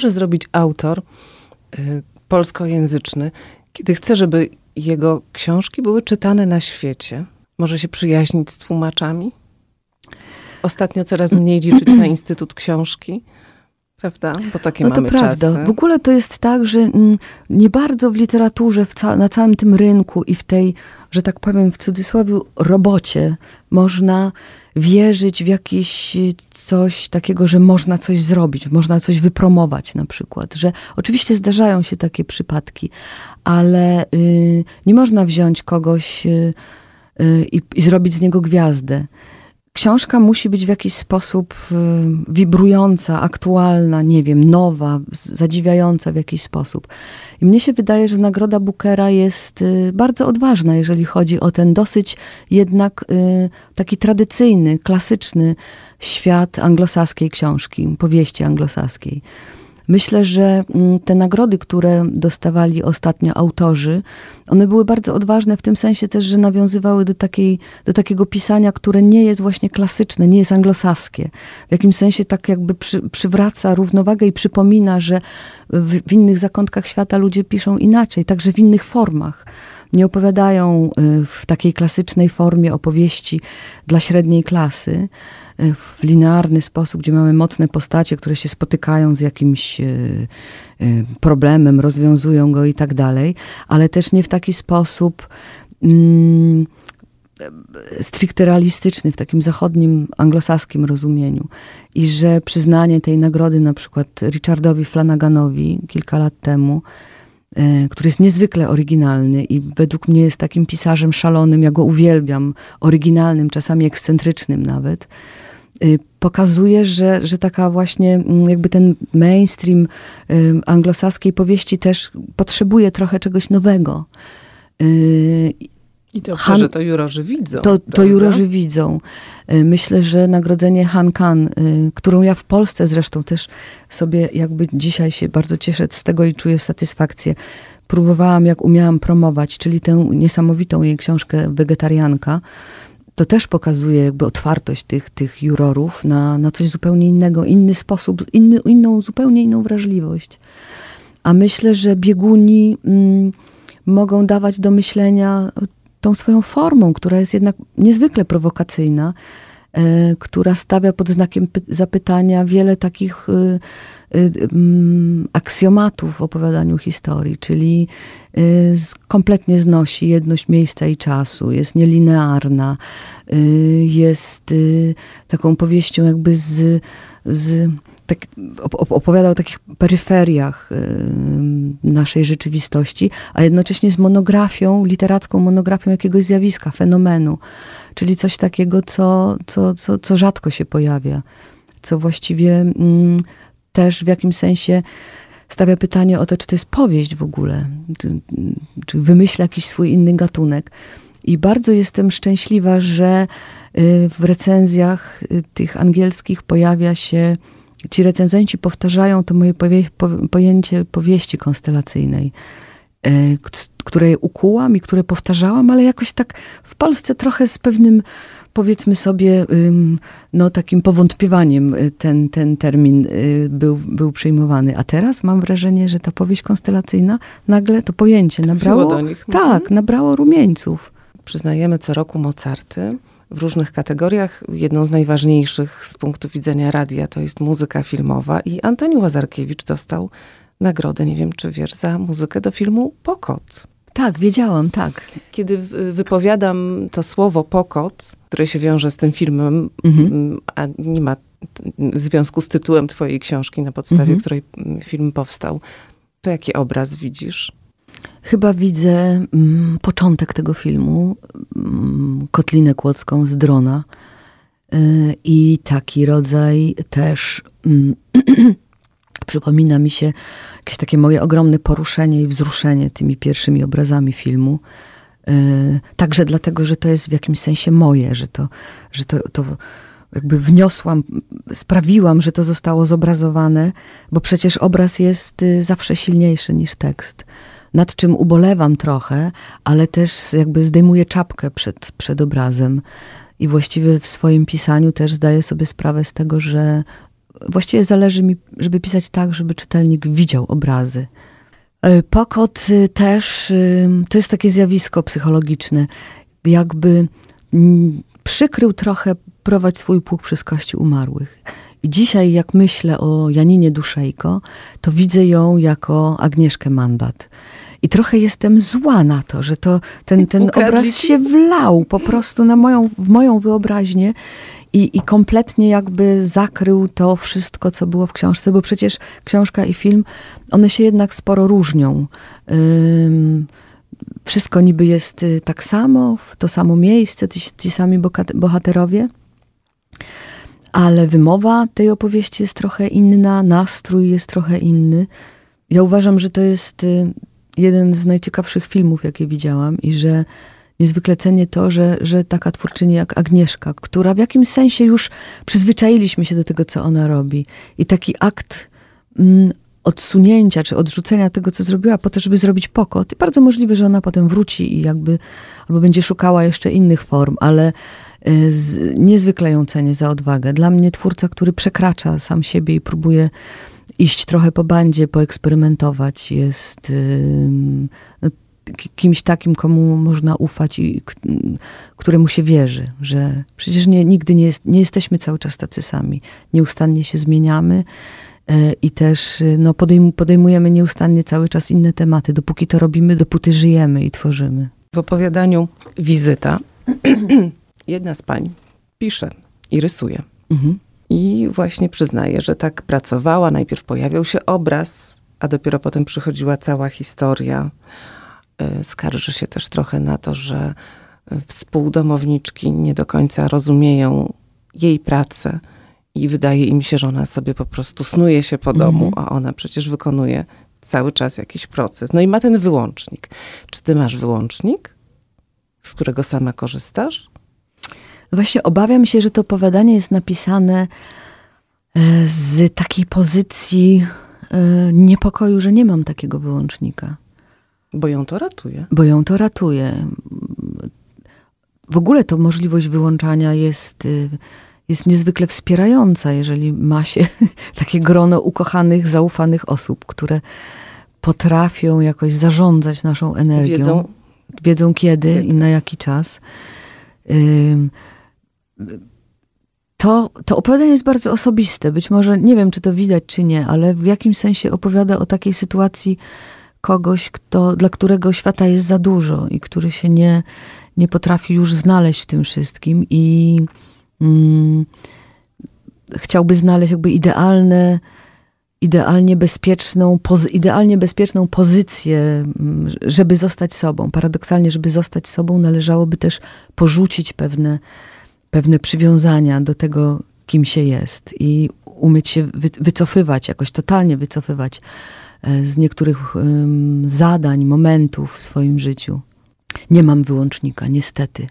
może zrobić autor y, polskojęzyczny, kiedy chce, żeby jego książki były czytane na świecie? Może się przyjaźnić z tłumaczami? Ostatnio coraz mniej liczyć na Instytut Książki. Prawda? Bo takie no to mamy prawda. czasy. W ogóle to jest tak, że mm, nie bardzo w literaturze, w ca na całym tym rynku i w tej, że tak powiem w cudzysłowie, robocie można wierzyć w jakieś coś takiego, że można coś zrobić, można coś wypromować na przykład. Że oczywiście zdarzają się takie przypadki, ale y, nie można wziąć kogoś y, y, i, i zrobić z niego gwiazdę książka musi być w jakiś sposób y, wibrująca, aktualna, nie wiem, nowa, zadziwiająca w jakiś sposób. I mnie się wydaje, że nagroda Bookera jest y, bardzo odważna, jeżeli chodzi o ten dosyć jednak y, taki tradycyjny, klasyczny świat anglosaskiej książki, powieści anglosaskiej. Myślę, że mm, te nagrody, które dostawali ostatnio autorzy, one były bardzo odważne w tym sensie też, że nawiązywały do, takiej, do takiego pisania, które nie jest właśnie klasyczne, nie jest anglosaskie. W jakimś sensie tak jakby przy, przywraca równowagę i przypomina, że w, w innych zakątkach świata ludzie piszą inaczej, także w innych formach. Nie opowiadają y, w takiej klasycznej formie opowieści dla średniej klasy, y, w linearny sposób, gdzie mamy mocne postacie, które się spotykają z jakimś y, problemem, rozwiązują go i tak dalej, ale też nie w taki sposób mm, stricte realistyczny, w takim zachodnim, anglosaskim rozumieniu. I że przyznanie tej nagrody na przykład Richardowi Flanaganowi kilka lat temu, E, który jest niezwykle oryginalny i według mnie jest takim pisarzem szalonym, ja go uwielbiam, oryginalnym, czasami ekscentrycznym nawet, e, pokazuje, że, że taka właśnie mm, jakby ten mainstream e, anglosaskiej powieści też potrzebuje trochę czegoś nowego. I dobrze, Han, że to jurorzy widzą. To, to jurorzy widzą. Y, myślę, że nagrodzenie Han Kan, y, którą ja w Polsce zresztą też sobie jakby dzisiaj się bardzo cieszę z tego i czuję satysfakcję. Próbowałam, jak umiałam promować, czyli tę niesamowitą jej książkę Wegetarianka. To też pokazuje jakby otwartość tych, tych jurorów na, na coś zupełnie innego, inny sposób, inny, inną, zupełnie inną wrażliwość. A myślę, że bieguni mm, mogą dawać do myślenia tą swoją formą, która jest jednak niezwykle prowokacyjna, e, która stawia pod znakiem zapytania wiele takich e, aksjomatów w opowiadaniu historii, czyli kompletnie znosi jedność miejsca i czasu, jest nielinearna, jest taką powieścią jakby z, z tak, opowiadał o takich peryferiach naszej rzeczywistości, a jednocześnie z monografią, literacką monografią jakiegoś zjawiska, fenomenu. Czyli coś takiego, co, co, co, co rzadko się pojawia, co właściwie mm, też w jakimś sensie stawia pytanie o to, czy to jest powieść w ogóle, czy, czy wymyśla jakiś swój inny gatunek. I bardzo jestem szczęśliwa, że y, w recenzjach y, tych angielskich pojawia się ci recenzenci powtarzają to moje powie, po, pojęcie powieści konstelacyjnej, e, które ukułam i które powtarzałam, ale jakoś tak w Polsce trochę z pewnym powiedzmy sobie, no takim powątpiewaniem y, ten, ten termin y, był, był przyjmowany. A teraz mam wrażenie, że ta powieść konstelacyjna nagle to pojęcie nabrało, do nich. tak, mhm. nabrało rumieńców. Przyznajemy co roku Mozarty w różnych kategoriach. Jedną z najważniejszych z punktu widzenia radia to jest muzyka filmowa i Antoni Łazarkiewicz dostał nagrodę, nie wiem czy wiesz, za muzykę do filmu Pokot. Tak, wiedziałam, tak. Kiedy wypowiadam to słowo pokot, które się wiąże z tym filmem, mhm. a nie ma związku z tytułem twojej książki, na podstawie mhm. której film powstał, to jaki obraz widzisz? Chyba widzę mm, początek tego filmu, mm, Kotlinę Kłodzką z drona. Y, I taki rodzaj też mm, przypomina mi się jakieś takie moje ogromne poruszenie i wzruszenie tymi pierwszymi obrazami filmu. Y, także dlatego, że to jest w jakimś sensie moje, że to, że to, to jakby wniosłam, sprawiłam, że to zostało zobrazowane, bo przecież obraz jest y, zawsze silniejszy niż tekst nad czym ubolewam trochę, ale też jakby zdejmuję czapkę przed, przed obrazem. I właściwie w swoim pisaniu też zdaję sobie sprawę z tego, że, właściwie zależy mi, żeby pisać tak, żeby czytelnik widział obrazy. E, Pokot y, też to jest takie zjawisko psychologiczne, jakby mm, przykrył trochę prowadź swój pług przez kości umarłych. I dzisiaj, jak myślę o Janinie Duszejko, to widzę ją jako Agnieszkę Mandat. I trochę jestem zła na to, że to ten, ten obraz ci? się wlał po prostu na moją, w moją wyobraźnię i, i kompletnie jakby zakrył to wszystko, co było w książce, bo przecież książka i film, one się jednak sporo różnią. Wszystko niby jest y, tak samo, w to samo miejsce, ci, ci sami bohaterowie, ale wymowa tej opowieści jest trochę inna, nastrój jest trochę inny. Ja uważam, że to jest y, jeden z najciekawszych filmów, jakie widziałam i że niezwykle cenię to, że, że taka twórczyni jak Agnieszka, która w jakimś sensie już przyzwyczailiśmy się do tego, co ona robi. I taki akt mm, odsunięcia czy odrzucenia tego, co zrobiła, po to, żeby zrobić pokot. I bardzo możliwe, że ona potem wróci i jakby, albo będzie szukała jeszcze innych form, ale y, z, niezwykle ją cenię za odwagę. Dla mnie twórca, który przekracza sam siebie i próbuje iść trochę po bandzie, poeksperymentować, jest no, kimś takim, komu można ufać i któremu się wierzy, że przecież nie, nigdy nie, jest, nie jesteśmy cały czas tacy sami. Nieustannie się zmieniamy e, i też no, podejm podejmujemy nieustannie cały czas inne tematy. Dopóki to robimy, dopóty żyjemy i tworzymy. W opowiadaniu Wizyta jedna z pań pisze i rysuje. Mhm. I właśnie przyznaje, że tak pracowała. Najpierw pojawiał się obraz, a dopiero potem przychodziła cała historia. E, skarży się też trochę na to, że współdomowniczki nie do końca rozumieją jej pracę i wydaje im się, że ona sobie po prostu snuje się po domu, mhm. a ona przecież wykonuje cały czas jakiś proces. No i ma ten wyłącznik. Czy ty masz wyłącznik, z którego sama korzystasz? Właśnie obawiam się, że to opowiadanie jest napisane e, z takiej pozycji e, niepokoju, że nie mam takiego wyłącznika. Bo ją to ratuje. Bo ją to ratuje. W ogóle to możliwość wyłączania jest, e, jest niezwykle wspierająca, jeżeli ma się takie grono ukochanych, zaufanych osób, które potrafią jakoś zarządzać naszą energią. Wiedzą, wiedzą kiedy, kiedy, i na jaki czas to, to opowiadanie jest bardzo osobiste. Być może, nie wiem, czy to widać, czy nie, ale w jakimś sensie opowiada o takiej sytuacji kogoś, kto, dla którego świata jest za dużo i który się nie, nie potrafi już znaleźć w tym wszystkim i mm, chciałby znaleźć jakby idealne, idealnie bezpieczną, poz, idealnie bezpieczną pozycję, mm, żeby zostać sobą. Paradoksalnie, żeby zostać sobą, należałoby też porzucić pewne pewne przywiązania do tego, kim się jest i umieć się wycofywać, jakoś totalnie wycofywać z niektórych zadań, momentów w swoim życiu. Nie mam wyłącznika, niestety.